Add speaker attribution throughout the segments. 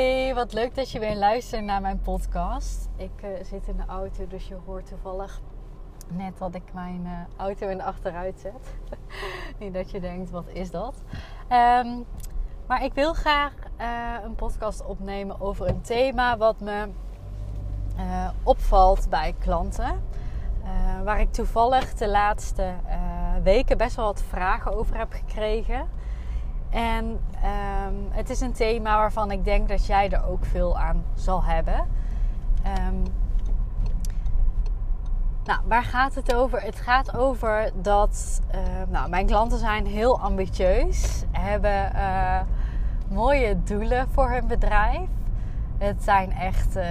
Speaker 1: Hey, wat leuk dat je weer luistert naar mijn podcast. Ik uh, zit in de auto, dus je hoort toevallig net dat ik mijn uh, auto in de achteruit zet. Niet dat je denkt, wat is dat? Um, maar ik wil graag uh, een podcast opnemen over een thema wat me opvalt bij klanten. waar ik toevallig de laatste weken best wel wat vragen over heb gekregen. En um, het is een thema waarvan ik denk dat jij er ook veel aan zal hebben. Um, nou, waar gaat het over? Het gaat over dat uh, nou, mijn klanten zijn heel ambitieus, hebben uh, mooie doelen voor hun bedrijf. Het zijn echt um,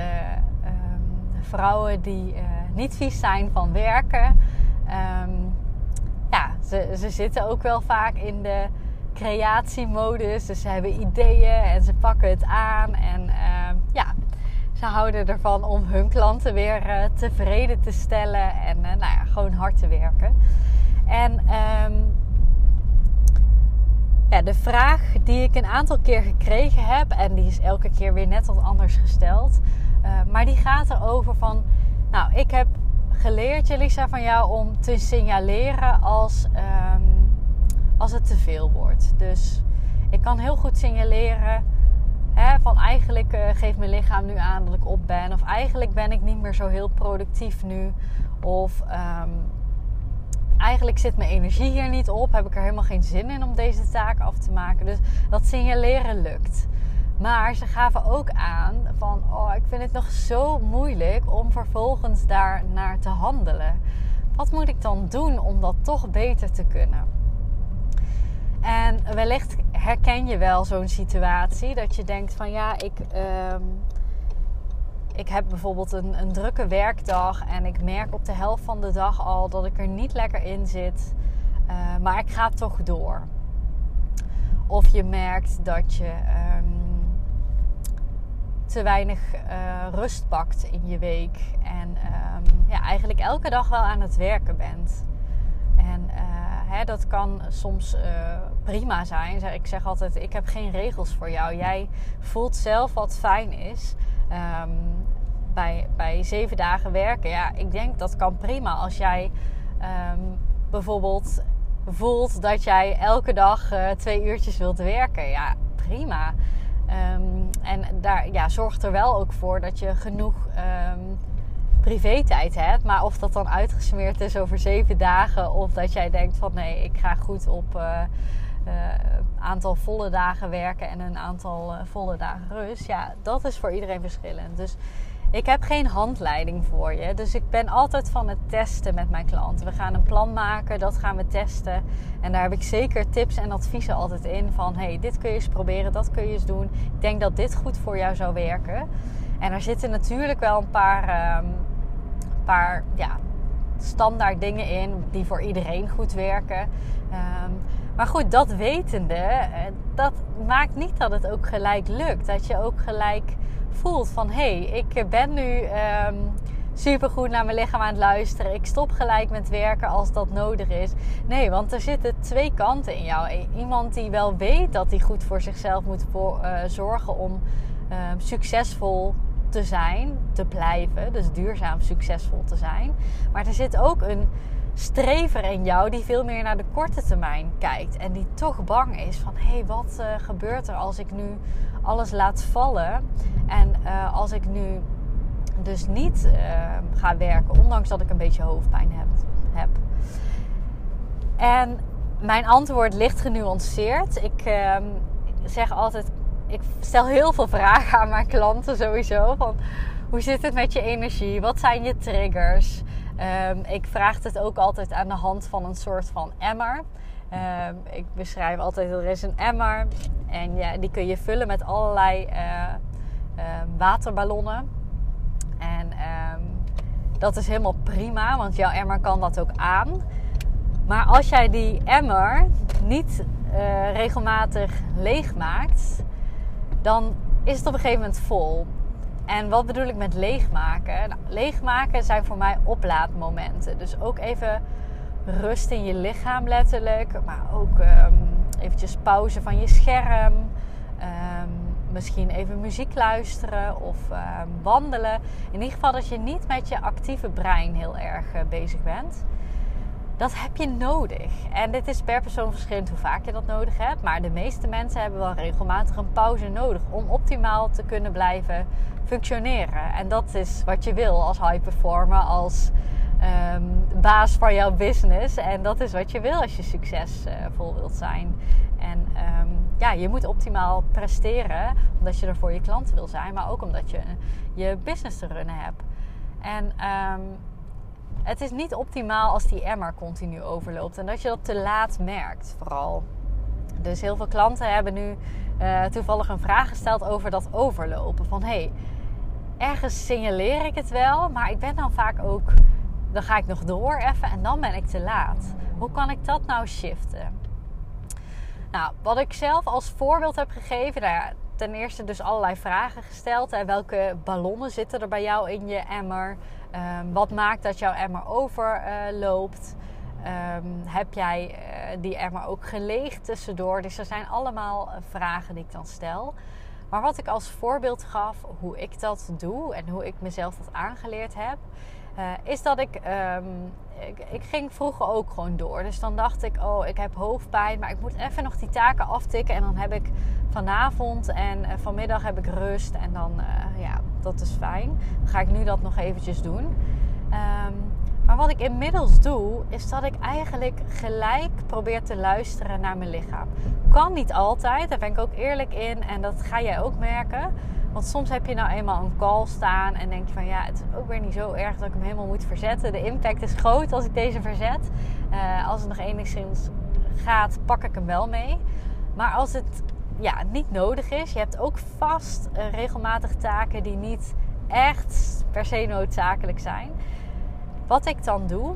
Speaker 1: vrouwen die niet vies zijn van werken. ja, ze, ze zitten ook wel vaak in de creatiemodus. Dus ze hebben ideeën en ze pakken het aan. En uh, ja, ze houden ervan om hun klanten weer uh, tevreden te stellen. En uh, nou ja, gewoon hard te werken. En um, ja, de vraag die ik een aantal keer gekregen heb, en die is elke keer weer net wat anders gesteld. Uh, maar die gaat erover van, nou, ik heb geleerd, Jelisa, van jou om te signaleren als um, als het te veel wordt. Dus ik kan heel goed signaleren hè, van eigenlijk uh, geeft mijn lichaam nu aan dat ik op ben. Of eigenlijk ben ik niet meer zo heel productief nu. Of um, eigenlijk zit mijn energie hier niet op. Heb ik er helemaal geen zin in om deze taak af te maken. Dus dat signaleren lukt. Maar ze gaven ook aan van, oh, ik vind het nog zo moeilijk om vervolgens daar naar te handelen. Wat moet ik dan doen om dat toch beter te kunnen? En wellicht herken je wel zo'n situatie dat je denkt van ja, ik, um, ik heb bijvoorbeeld een, een, drukke werkdag en ik merk op de helft van de dag al dat ik er niet lekker in zit, uh, maar ik ga toch door. Of je merkt dat je um, te weinig uh, rust pakt in je week en um, ja, eigenlijk elke dag wel aan het werken bent. En hè, dat kan soms uh, prima zijn. Ik zeg altijd: ik heb geen regels voor jou. Jij voelt zelf wat fijn is. Um, bij, bij zeven dagen werken. Ja, ik denk dat kan prima. Als jij um, bijvoorbeeld voelt dat jij elke dag uh, twee uurtjes wilt werken. Ja, prima. Um, en daar ja, zorgt er wel ook voor dat je genoeg privé-tijd hebt. Maar of dat dan uitgesmeerd is over zeven dagen. Of dat jij denkt van nee, ik ga goed op uh, aantal volle dagen werken en een aantal uh, volle dagen rust. Ja, dat is voor iedereen verschillend. Dus ik heb geen handleiding voor je. Dus ik ben altijd van het testen met mijn klanten. We gaan een plan maken, dat gaan we testen. En daar heb ik zeker tips en adviezen altijd in. Van hey, dit kun je eens proberen, dat kun je eens doen. Ik denk dat dit goed voor jou zou werken. En er zitten natuurlijk wel een paar, um, paar ja, standaard dingen in die voor iedereen goed werken. Um, maar goed, dat wetende, dat maakt niet dat het ook gelijk lukt. Dat je ook gelijk voelt van hé, hey, ik ben nu um, supergoed naar mijn lichaam aan het luisteren. Ik stop gelijk met werken als dat nodig is. Nee, want er zitten twee kanten in jou. Iemand die wel weet dat hij goed voor zichzelf moet voor, uh, zorgen om uh, succesvol te zijn, te blijven. Dus duurzaam succesvol te zijn. Maar er zit ook een strever in jou die veel meer naar de korte termijn kijkt. En die toch bang is van hé, wat uh, gebeurt er als ik nu alles laat vallen? En uh, als ik nu dus niet uh, ga werken, ondanks dat ik een beetje hoofdpijn heb. heb. En mijn antwoord ligt genuanceerd. Ik ehm, zeg altijd, ik stel heel veel vragen aan mijn klanten sowieso. Van hoe zit het met je energie? Wat zijn je triggers? Um, ik vraag het ook altijd aan de hand van een soort van emmer. Um, ik beschrijf altijd, er is een emmer en ja, die kun je vullen met allerlei uh, uh, waterballonnen. En ehm, dat is helemaal prima, want jouw emmer kan dat ook aan. Maar als jij die emmer niet uh, regelmatig leegmaakt, dan is het op een gegeven moment vol. En wat bedoel ik met leegmaken? Nou, leegmaken zijn voor mij oplaadmomenten. Dus ook even rust in je lichaam letterlijk. Maar ook um, eventjes pauze van je scherm. Um, misschien even muziek luisteren of um, wandelen. In ieder geval dat je niet met je actieve brein heel erg uh, bezig bent. Dat heb je nodig. En dit is per persoon verschillend hoe vaak je dat nodig hebt. Maar de meeste mensen hebben wel regelmatig een pauze nodig om optimaal te kunnen blijven functioneren. En dat is wat je wil als high performer, als um, baas van jouw business. En dat is wat je wil als je succesvol wilt zijn. En um, ja, je moet optimaal presteren, omdat je er voor je klanten wil zijn, maar ook omdat je je business te runnen hebt. En um, het is niet optimaal als die emmer continu overloopt en dat je dat te laat merkt, vooral. Dus heel veel klanten hebben nu uh, toevallig een vraag gesteld over dat overlopen. Van hé, hey, ergens signaleer ik het wel, maar ik ben dan vaak ook. Dan ga ik nog door even en dan ben ik te laat. Hoe kan ik dat nou shiften? Nou, wat ik zelf als voorbeeld heb gegeven, nou ja, ten eerste dus allerlei vragen gesteld. Hè. Welke ballonnen zitten er bij jou in je emmer? Um, wat maakt dat jouw emmer overloopt? Uh, um, heb jij uh, die emmer ook geleegd tussendoor? Dus er zijn allemaal vragen die ik dan stel. Maar wat ik als voorbeeld gaf, hoe ik dat doe en hoe ik mezelf dat aangeleerd heb, uh, is dat ik, um, ik, ik. ging vroeger ook gewoon door. Dus dan dacht ik, oh, ik heb hoofdpijn, maar ik moet even nog die taken aftikken. En dan heb ik vanavond en uh, vanmiddag heb ik rust. En dan, uh, ja, dat is fijn. Dan ga ik nu dat nog eventjes doen. Um, maar wat ik inmiddels doe, is dat ik eigenlijk gelijk probeer te luisteren naar mijn lichaam. Kan niet altijd, daar ben ik ook eerlijk in. En dat ga jij ook merken. Want soms heb je nou eenmaal een call staan en denk je van ja, het is ook weer niet zo erg dat ik hem helemaal moet verzetten. De impact is groot als ik deze verzet. Uh, als het nog enigszins gaat, pak ik hem wel mee. Maar als het ja, niet nodig is, je hebt ook vast uh, regelmatig taken die niet echt per se noodzakelijk zijn. Wat ik dan doe,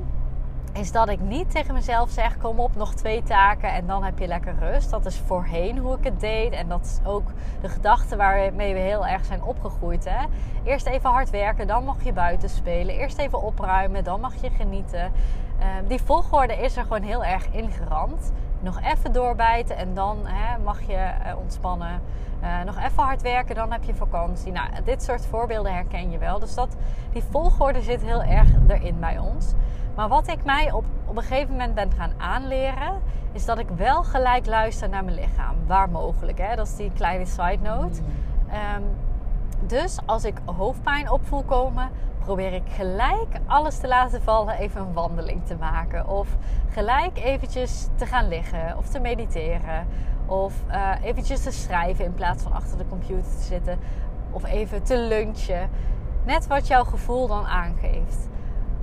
Speaker 1: is dat ik niet tegen mezelf zeg: kom op, nog twee taken en dan heb je lekker rust. Dat is voorheen hoe ik het deed. En dat is ook de gedachte waarmee we heel erg zijn opgegroeid. Hè? Eerst even hard werken, dan mag je buiten spelen. Eerst even opruimen, dan mag je genieten. Uh, die volgorde is er gewoon heel erg ingeramd. Nog even doorbijten en dan hè, mag je uh, ontspannen. Uh, nog even hard werken, dan heb je vakantie. Nou, dit soort voorbeelden herken je wel. Dus dat, die volgorde zit heel erg erin bij ons. Maar wat ik mij op, op een gegeven moment ben gaan aanleren, is dat ik wel gelijk luister naar mijn lichaam. Waar mogelijk, hè? dat is die kleine side note. Um, dus als ik hoofdpijn op voel komen, probeer ik gelijk alles te laten vallen, even een wandeling te maken. Of gelijk eventjes te gaan liggen of te mediteren. Of uh, eventjes te schrijven in plaats van achter de computer te zitten. Of even te lunchen. Net wat jouw gevoel dan aangeeft.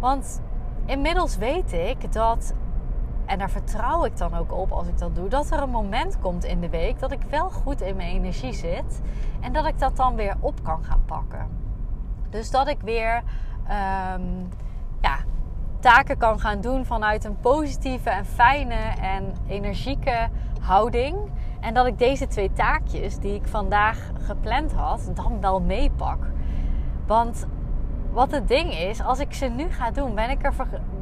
Speaker 1: Want inmiddels weet ik dat, en daar vertrouw ik dan ook op als ik dat doe, dat er een moment komt in de week dat ik wel goed in mijn energie zit en dat ik dat dan weer op kan gaan pakken. Dus dat ik weer um, ja, taken kan gaan doen vanuit een positieve en fijne en energieke houding. En dat ik deze twee taakjes die ik vandaag gepland had, dan wel meepak. Want wat het ding is, als ik ze nu ga doen, ben ik er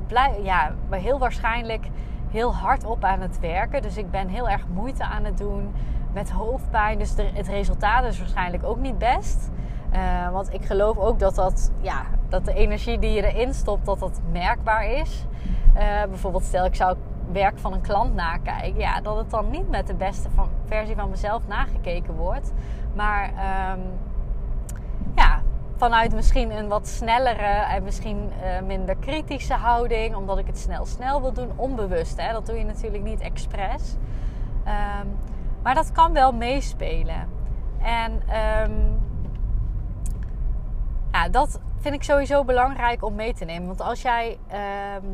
Speaker 1: blij, ja, heel waarschijnlijk heel hard op aan het werken. Dus ik ben heel erg moeite aan het doen met hoofdpijn. Dus het resultaat is waarschijnlijk ook niet best. Uh, want ik geloof ook dat, dat, ja, dat de energie die je erin stopt, dat dat merkbaar is. Uh, bijvoorbeeld stel ik zou werk van een klant nakijken. Ja, dat het dan niet met de beste van, versie van mezelf nagekeken wordt. Maar ja, vanuit misschien een wat snellere en misschien uh, minder kritische houding. Omdat ik het snel snel wil doen. Onbewust, hè. Dat doe je natuurlijk niet expres. Um, maar dat kan wel meespelen. En um, ja, dat vind ik sowieso belangrijk om mee te nemen. Want als jij uh,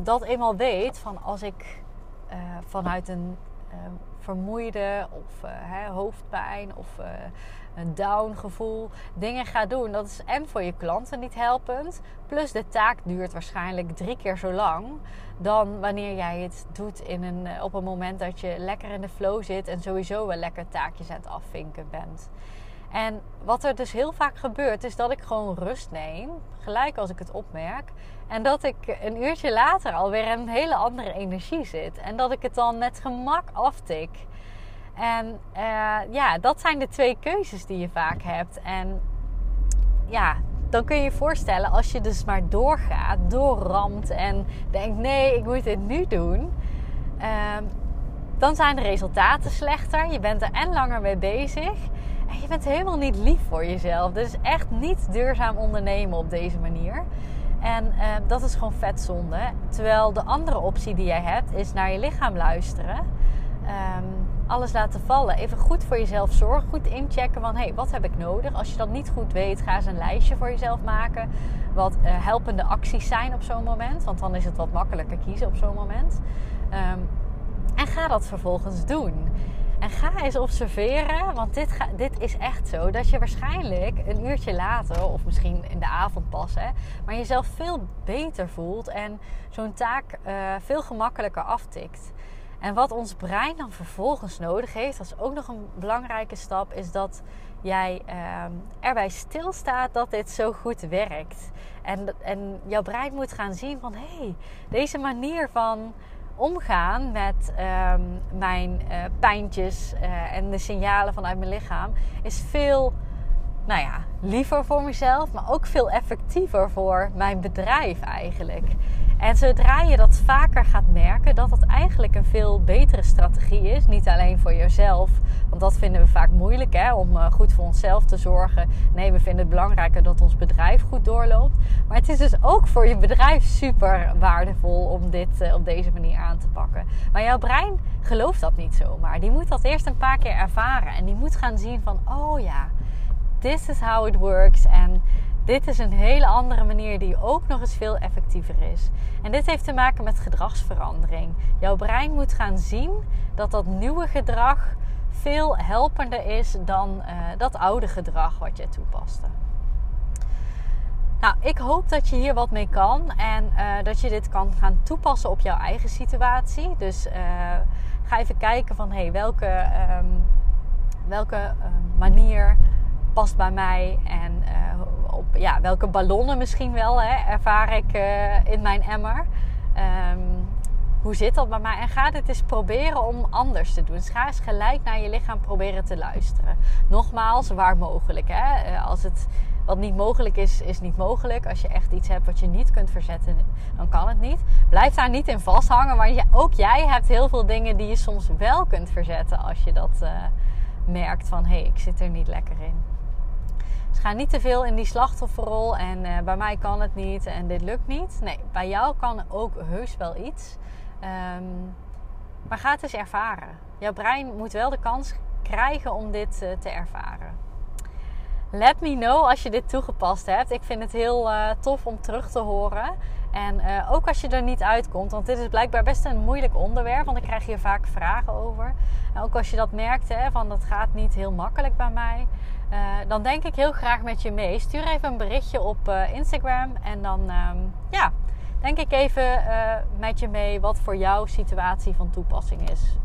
Speaker 1: dat eenmaal weet, van als ik uh, vanuit een vermoeide of hè, hoofdpijn of een down gevoel dingen gaat doen. Dat is en voor je klanten niet helpend. Plus de taak duurt waarschijnlijk drie keer zo lang dan wanneer jij het doet in een, op een moment dat je lekker in de flow zit en sowieso wel lekker taakjes aan het afvinken bent. En wat er dus heel vaak gebeurt, is dat ik gewoon rust neem, gelijk als ik het opmerk. En dat ik een uurtje later alweer een hele andere energie zit. En dat ik het dan met gemak aftik. En uh, ja, dat zijn de twee keuzes die je vaak hebt. En ja, dan kun je je voorstellen als je dus maar doorgaat, doorramt en denkt: nee, ik moet dit nu doen. Uh, dan zijn de resultaten slechter. Je bent er en langer mee bezig. Je bent helemaal niet lief voor jezelf. Dus echt niet duurzaam ondernemen op deze manier. En uh, dat is gewoon vetzonde. Terwijl de andere optie die jij hebt is naar je lichaam luisteren. Um, alles laten vallen. Even goed voor jezelf zorgen. Goed inchecken van hey, wat heb ik nodig? Als je dat niet goed weet, ga eens een lijstje voor jezelf maken. Wat uh, helpende acties zijn op zo'n moment. Want dan is het wat makkelijker kiezen op zo'n moment. Um, en ga dat vervolgens doen. En ga eens observeren, want dit, ga, dit is echt zo, dat je waarschijnlijk een uurtje later, of misschien in de avond pas, hè, maar jezelf veel beter voelt en zo'n taak uh, veel gemakkelijker aftikt. En wat ons brein dan vervolgens nodig heeft, dat is ook nog een belangrijke stap, is dat jij uh, erbij stilstaat dat dit zo goed werkt. En, en jouw brein moet gaan zien van hé, hey, deze manier van omgaan met um, mijn uh, pijntjes uh, en de signalen vanuit mijn lichaam is veel nou ja, liever voor mezelf, maar ook veel effectiever voor mijn bedrijf eigenlijk. En zodra je dat vaker gaat merken, dat dat eigenlijk een veel betere strategie is. Niet alleen voor jezelf, want dat vinden we vaak moeilijk hè, om uh, goed voor onszelf te zorgen. Nee, we vinden het belangrijker dat ons bedrijf goed doorloopt. Maar het is dus ook voor je bedrijf super waardevol om dit uh, op deze manier aan te pakken. Maar jouw brein gelooft dat niet zomaar. Die moet dat eerst een paar keer ervaren en die moet gaan zien van, oh ja, this is how it works. En dit is een hele andere manier die ook nog eens veel effectiever is. En dit heeft te maken met gedragsverandering. Jouw brein moet gaan zien dat dat nieuwe gedrag veel helpender is dan uh, dat oude gedrag wat je toepaste. Nou, ik hoop dat je hier wat mee kan en uh, dat je dit kan gaan toepassen op jouw eigen situatie. Dus uh, ga even kijken van hey, welke, um, welke manier past bij mij en uh, op ja, welke ballonnen misschien wel hè, ervaar ik uh, in mijn emmer. Um, hoe zit dat bij mij? En ga dit eens proberen om anders te doen. Dus ga eens gelijk naar je lichaam proberen te luisteren. Nogmaals, waar mogelijk. Hè? Uh, als het wat niet mogelijk is, is niet mogelijk. Als je echt iets hebt wat je niet kunt verzetten, dan kan het niet. Blijf daar niet in vasthangen. Je, ook jij hebt heel veel dingen die je soms wel kunt verzetten als je dat merkt van hé, hey, ik zit er niet lekker in. Ga niet te veel in die slachtofferrol en uh, bij mij kan het niet en dit lukt niet. Nee, bij jou kan ook heus wel iets. Um, maar ga het eens ervaren. Jouw brein moet wel de kans krijgen om dit uh, te ervaren. Let me know als je dit toegepast hebt. Ik vind het heel uh, tof om terug te horen. En ook als je er niet uitkomt, want dit is blijkbaar best een moeilijk onderwerp, want ik krijg hier vaak vragen over. En ook als je dat merkt, hè, van dat gaat niet heel makkelijk bij mij, uh, dan denk ik heel graag met je mee. Stuur even een berichtje op uh, Instagram en dan um, ja, denk ik even met je mee wat voor jouw situatie van toepassing is.